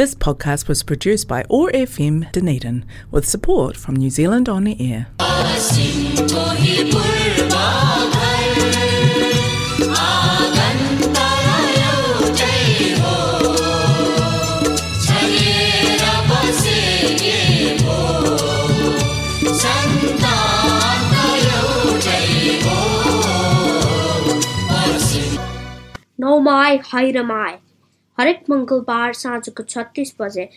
This podcast was produced by ORFM Dunedin with support from New Zealand On the Air. No my, hide mai. हरेक मङ्गलबार साँझको छत्तिस बजे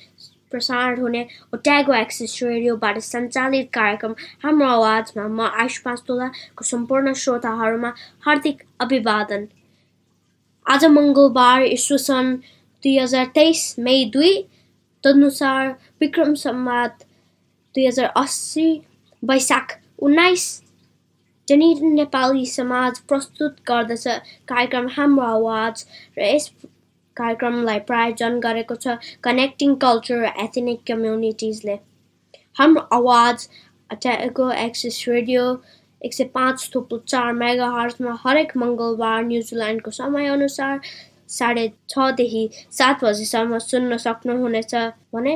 प्रसारण हुने ओट्यागो एक्सिस रेडियोबाट सञ्चालित कार्यक्रम हाम्रो आवाजमा म आयुष पाँचतोलाको सम्पूर्ण श्रोताहरूमा हार्दिक अभिवादन। आज मङ्गलबार ईस्व सन् दुई हजार तेइस मे दुई तदनुसार विक्रम सम्वाद दुई हजार अस्सी वैशाख उन्नाइस जनिन नेपाली समाज प्रस्तुत गर्दछ। कार्यक्रम हाम्रो आवाज र यस कार्यक्रमलाई प्रायोजन गरेको छ। कनेक्टिङ कल्चर र एथनिक कम्युनिटिजले हाम्रो आवाज अट्याको एक्सिस रेडियो एक सय पाँच थुप्रो चार मेगा हर्समा हरेक मङ्गलबार न्युजिल्यान्डको समयअनुसार साढे छदेखि सात बजीसम्म सुन्न सक्नुहुनेछ भने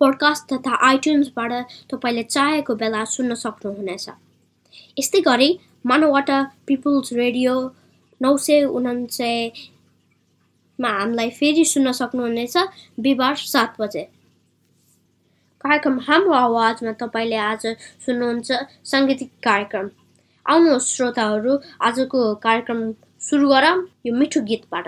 पोडकास्ट तथा आइट्युन्सबाट तपाईँले चाहेको बेला सुन्न सक्नुहुनेछ। यस्तै गरी मानवटा पिपुल्स रेडियो नौ सय उनान्सयमा हामीलाई फेरि सुन्न सक्नुहुनेछ। बिहिबार सात बजे। कार्यक्रम हाम्रो आवाजमा तपाईँले आज सुन्नुहुन्छ साङ्गीतिक कार्यक्रम। आउनुहोस् श्रोताहरू आजको कार्यक्रम सुरु गरौँ यो मिठो गीतबाट।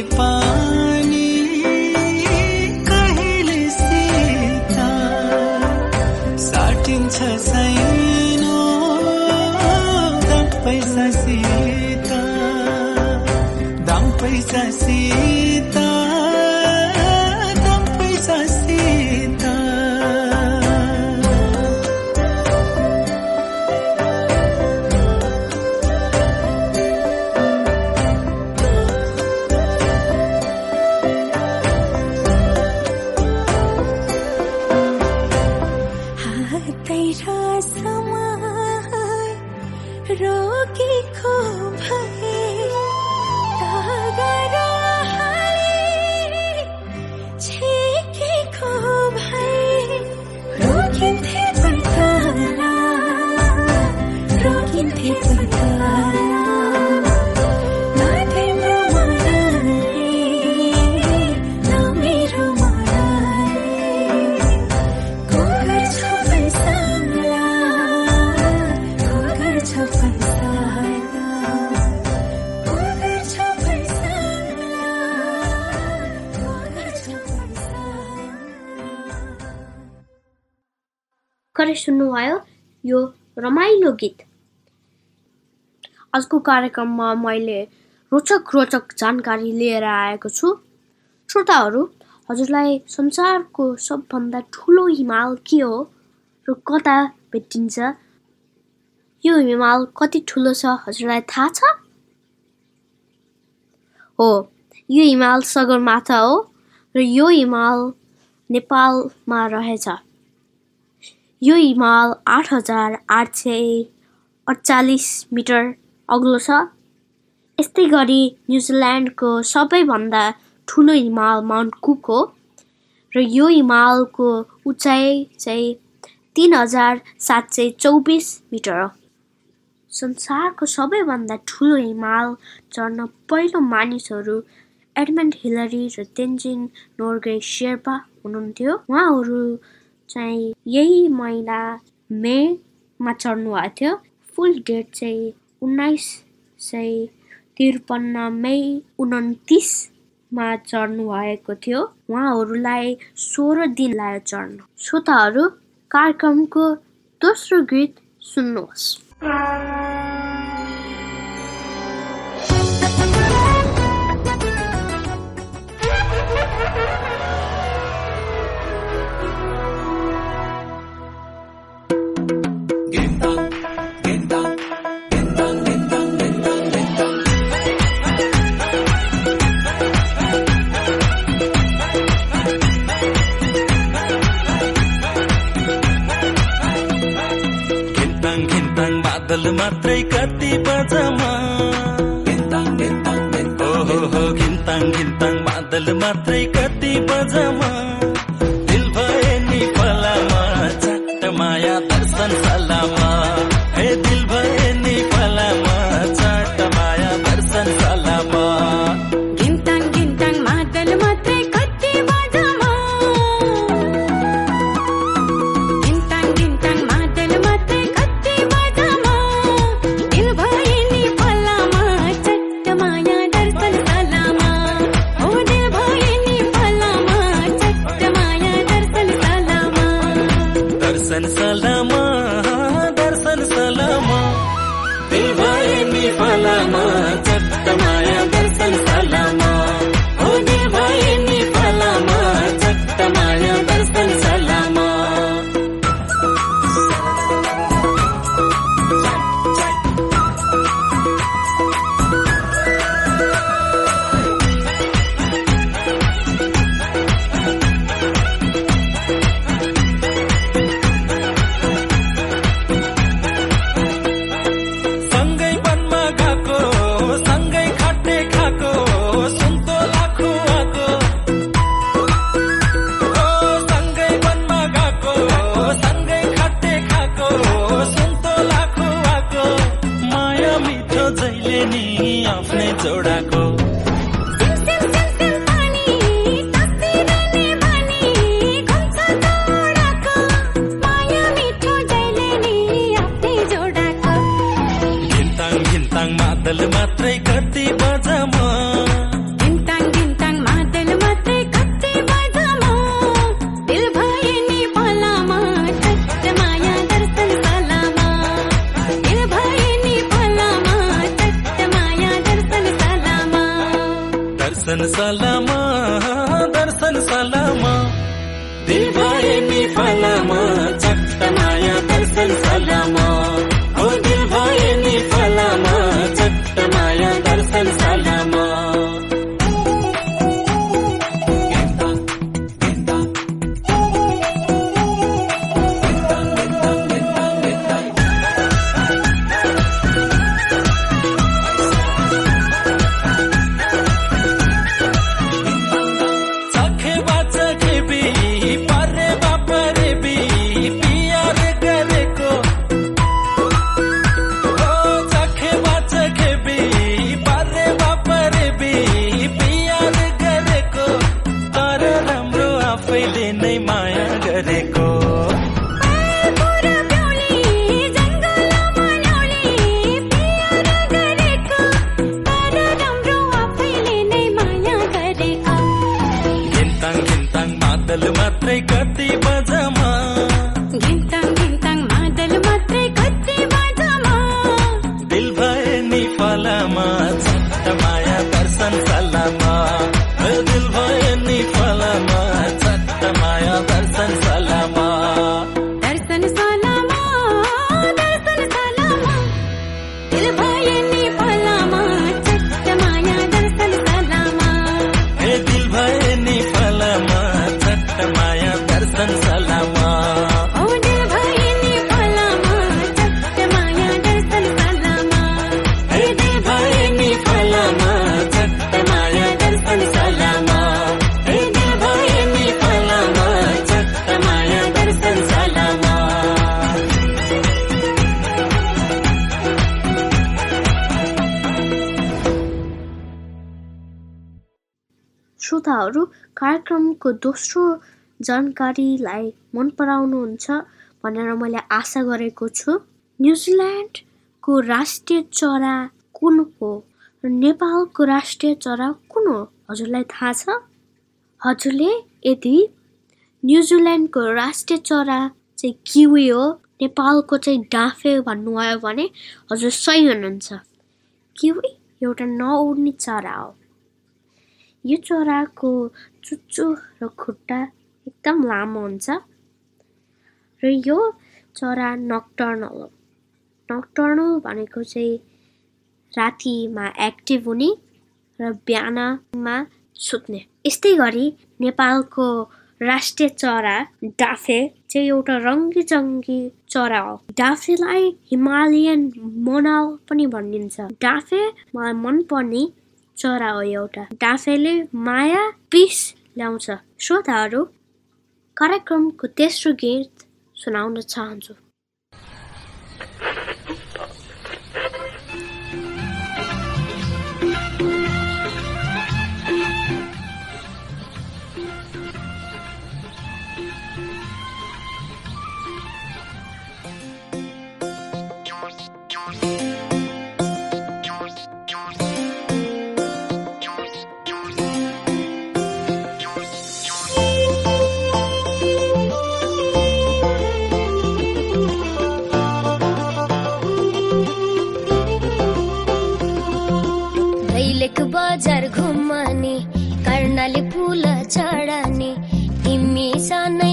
कहिले पानी यो रमाइलो गीत। आजको कार्यक्रममा मैले रोचक रोचक जानकारी लिएर आएको छु। श्रोताहरू हजुरलाई संसारको सबभन्दा ठुलो हिमाल के हो र कता भेटिन्छ? यो हिमाल कति ठुलो छ हजुरलाई थाहा छ? हो यो हिमाल सगरमाथा हो र यो हिमाल नेपालमा रहेछ। यो हिमाल आठ हजार आठ सय अडचालिस मिटर अग्लो छ। यस्तै गरी न्युजिल्यान्डको सबैभन्दा ठुलो हिमाल माउन्ट कुक हो र यो हिमालको उचाइ चाहिँ तिन हजार सात सय चौबिस मिटर हो। संसारको सबैभन्दा ठुलो हिमाल चढ्न पहिलो मानिसहरू एडमन्ड हिलरी र तेन्जिङ नोर्गे शेर्पा हुनुहुन्थ्यो। उहाँहरू चाहिँ यही महिना मेमा चढ्नु भएको थियो। फुल डेट चाहिँ उन्नाइस सय त्रिपन्न मे उन्तिसमा चढ्नु भएको थियो। उहाँहरूलाई सोह्र दिन लाग्यो चढ्न। श्रोताहरू कार्यक्रमको दोस्रो गीत सुन्नुहोस्। बादल मात्रै कति बजामा घिन्ताङ घिन्ताङ बादल मात्रै कति बजामा பாடல் மாத்திரை कार्यक्रमको दोस्रो जानकारीलाई मन पराउनुहुन्छ भनेर मैले आशा गरेको छु। न्युजिल्यान्डको राष्ट्रिय चरा कुन हो र नेपालको राष्ट्रिय चरा कुन हो? हजुरलाई थाहा छ? हजुरले यदि न्युजिल्यान्डको राष्ट्रिय चरा चाहिँ किवी हो नेपालको चाहिँ डाँफे भन्नुभयो भने हजुर सही हुनुहुन्छ। किवी एउटा नउड्ने चरा हो। यो चराको चुच्चो र खुट्टा एकदम लामो हुन्छ। र यो चरा नक्टर्नल हो। नक्टर्नल भनेको चाहिँ रातिमा एक्टिभ हुने र बिहानमा सुत्ने। यस्तै गरी नेपालको राष्ट्रिय चरा डाफे चाहिँ एउटा रङ्गी चङ्गी चरा हो। डाफेलाई हिमालयन मोनाल पनि भनिन्छ। डाफे मलाई मनपर्ने चरा हो एउटा डाफेले माया पिस ल्याउँछ। श्रोताहरू कार्यक्रमको तेस्रो गीत सुनाउन चाहन्छु। दैलेख बजार घुमानी कर्णाली फुल चढानी तिमी सानै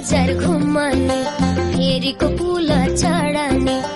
बजार घुम्ने फेरिको पुल चढाने।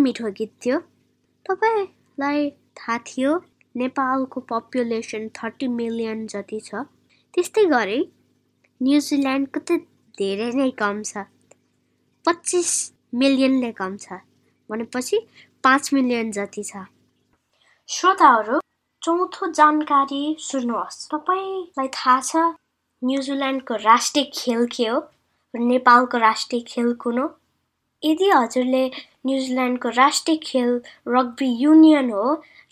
मिठो गीत थियो। तपाईँलाई थाहा थियो नेपालको पपुलेसन थर्टी मिलियन जति छ। त्यस्तै गरी न्युजिल्यान्डको त धेरै नै कम छ। पच्चिस मिलियनले कम छ भनेपछि पाँच मिलियन जति छ। श्रोताहरू चौथो जानकारी सुन्नुहोस्। तपाईँलाई थाहा छ न्युजिल्यान्डको राष्ट्रिय खेल के हो नेपालको राष्ट्रिय खेल कुन हो? यदि हजुरले न्युजिल्यान्डको राष्ट्रिय खेल रग्बी युनियन हो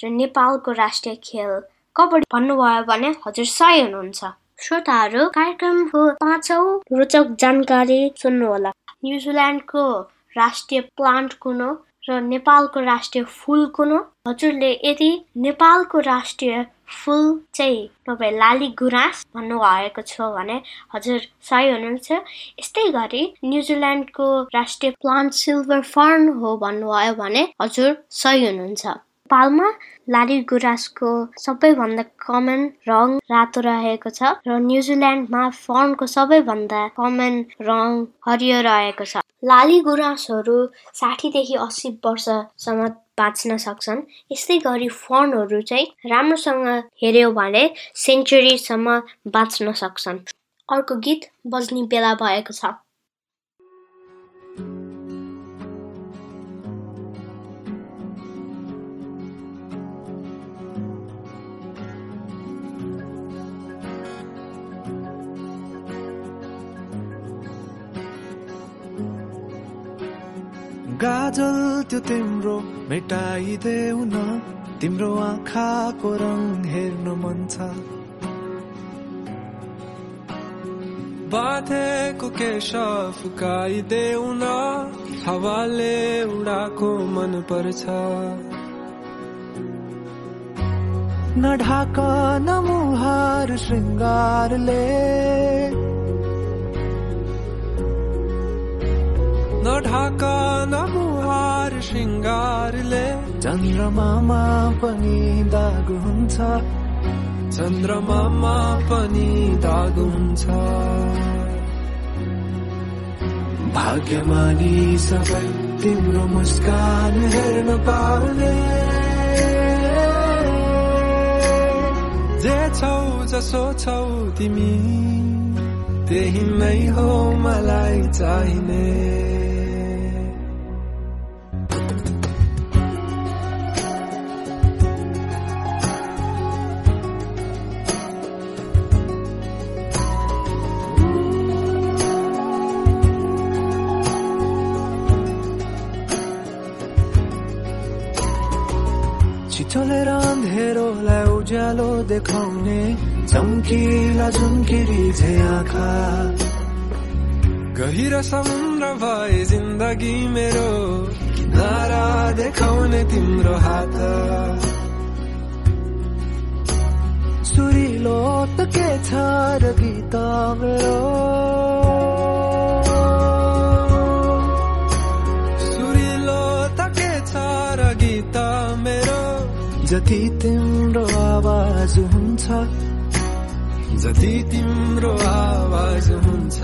र नेपालको राष्ट्रिय खेल कबड्डी भन्नुभयो भने हजुर सही हुनुहुन्छ। श्रोताहरू कार्यक्रमको पाँचौँ रोचक जानकारी सुन्नुहोला। न्युजिल्यान्डको राष्ट्रिय प्लान्ट कुन हो र नेपालको राष्ट्रिय फुल कुन हो? हजुरले यदि नेपालको राष्ट्रिय फुल चाहिँ तपाईँ लाली गुराँस भन्नुभएको छ भने हजुर सही हुनुहुन्छ। यस्तै गरी न्युजिल्यान्डको राष्ट्रिय प्लान्ट सिल्भर फर्न हो भन्नुभयो भने हजुर सही हुनुहुन्छ। नेपालमा लाली गुराँसको सबैभन्दा कमन रङ रातो रहेको छ र न्युजिल्यान्डमा फर्नको सबैभन्दा कमन रङ हरियो रहेको छ। लाली गुराँसहरू साठीदेखि अस्सी वर्षसम्म बाँच्न सक्छन्। यस्तै गरी फर्नहरू चाहिँ राम्रोसँग हेऱ्यो भने सेन्चुरीसम्म बाँच्न सक्छन्। अर्को गीत बज्ने बेला भएको छ। गाजल त्यो तिम्रो मेटाइदेऊ न तिम्रो आँखाको रङ हेर्नु मन छ। बाँधेको केश फुकाइदेऊ न हावाले उडाको मन पर्छ। न ढाक न मुहार ढाक न मुहार श्रृङ्गारले चन्द्रमामा पनि दाग हुन्छ। चन्द्रमामा पनि दाग हुन्छ। भाग्यमानी सबै तिम्रो मुस्कान हेर्न पाउने। जे छौ जसो छौ तिमी त्यही नै हो मलाई चाहिने। उज्यालो देखाउने चम्किला झुम्किरी झे आँखा। गहिरो समुद्र भए जिन्दगी मेरो किनारा देखाउने तिम्रो हात। सुरिलो त के छ र गीत मेरो? जति तिम्रो आवाज हुन्छ जति तिम्रो आवाज हुन्छ।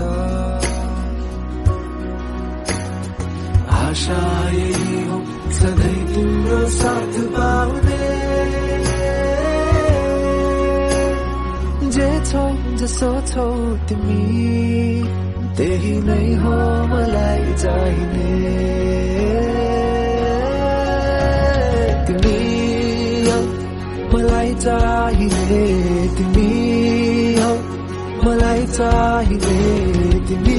आशा यही हो सधैँ तिम्रो साथ पाउने। जे छौ जसो छौ तिमी त्यही नै हो मलाई चाहिने। चाहिने तिमी हौ मलाई चाहिने तिमी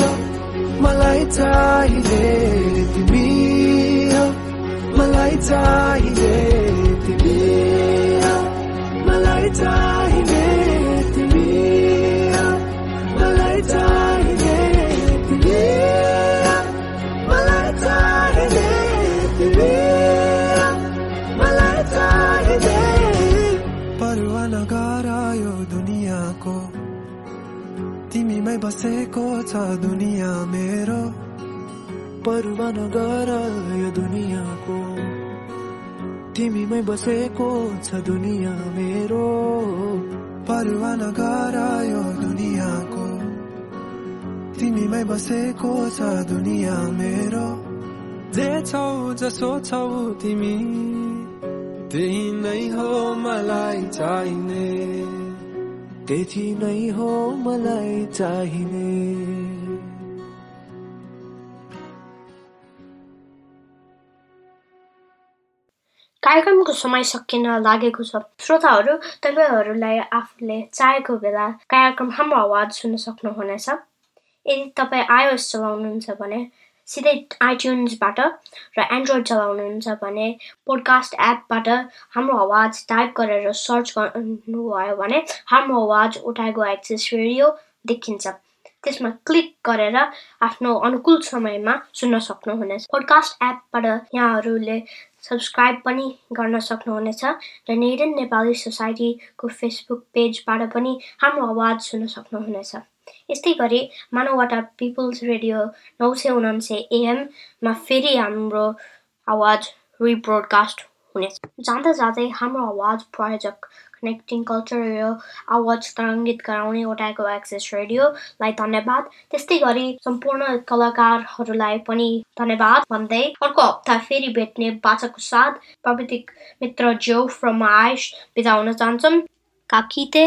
हौ मलाई चाहिने तिमी हौ मलाई चाहिने तिमी हौ मलाई चाहिने बसेको छ दुनियाँ मेरो? परवा नगर यो दुनियाँको। तिमीमै बसेको छ दुनियाँ मेरो? परवा नगर यो दुनियाँको। तिमीमै बसेको छ दुनियाँ मेरो? जे छौ जसो छौ तिमी त्यही नै हो मलाई चाहिने। त्यति नै हो मलाई चाहिने? कार्यक्रमको समय सकिन लागेको छ। श्रोताहरू तपाईँहरूलाई आफूले चाहेको बेला कार्यक्रम हाम्रो आवाज सुन्न सक्नुहुनेछ। यदि तपाईँ आइओएस चलाउनुहुन्छ भने सिधै आइट्युन्सबाट र एन्ड्रोइड चलाउनुहुन्छ भने पोडकास्ट एपबाट हाम्रो आवाज टाइप गरेर सर्च गर्नुभयो भने हाम्रो आवाज उठाएको एक्सेस रेडियो देखिन्छ। त्यसमा क्लिक गरेर आफ्नो अनुकूल समयमा सुन्न सक्नुहुनेछ। पोडकास्ट एपबाट यहाँहरूले सब्सक्राइब पनि गर्न सक्नुहुनेछ र नेडन नेपाली सोसाइटीको फेसबुक पेजबाट पनि हाम्रो आवाज सुन्न सक्नुहुनेछ। यस्तै गरी मानवटा पिपुल्स रेडियो नौ सय उनान्सय एएममा फेरि हाम्रो आवाज रिब्रोडकास्ट हुनेछ। जाँदा जाँदै हाम्रो आवाज प्रायोजक कनेक्टिङ कल्चर र आवाज तरङ्गित गराउने ओटाको एक्सेस रेडियोलाई धन्यवाद। त्यस्तै गरी सम्पूर्ण कलाकारहरूलाई पनि धन्यवाद भन्दै अर्को हप्ता फेरि भेट्ने बाचाको साथ प्राविधिक मित्र जो फ्रम आइस बिदा हुन चाहन्छौँ काकिते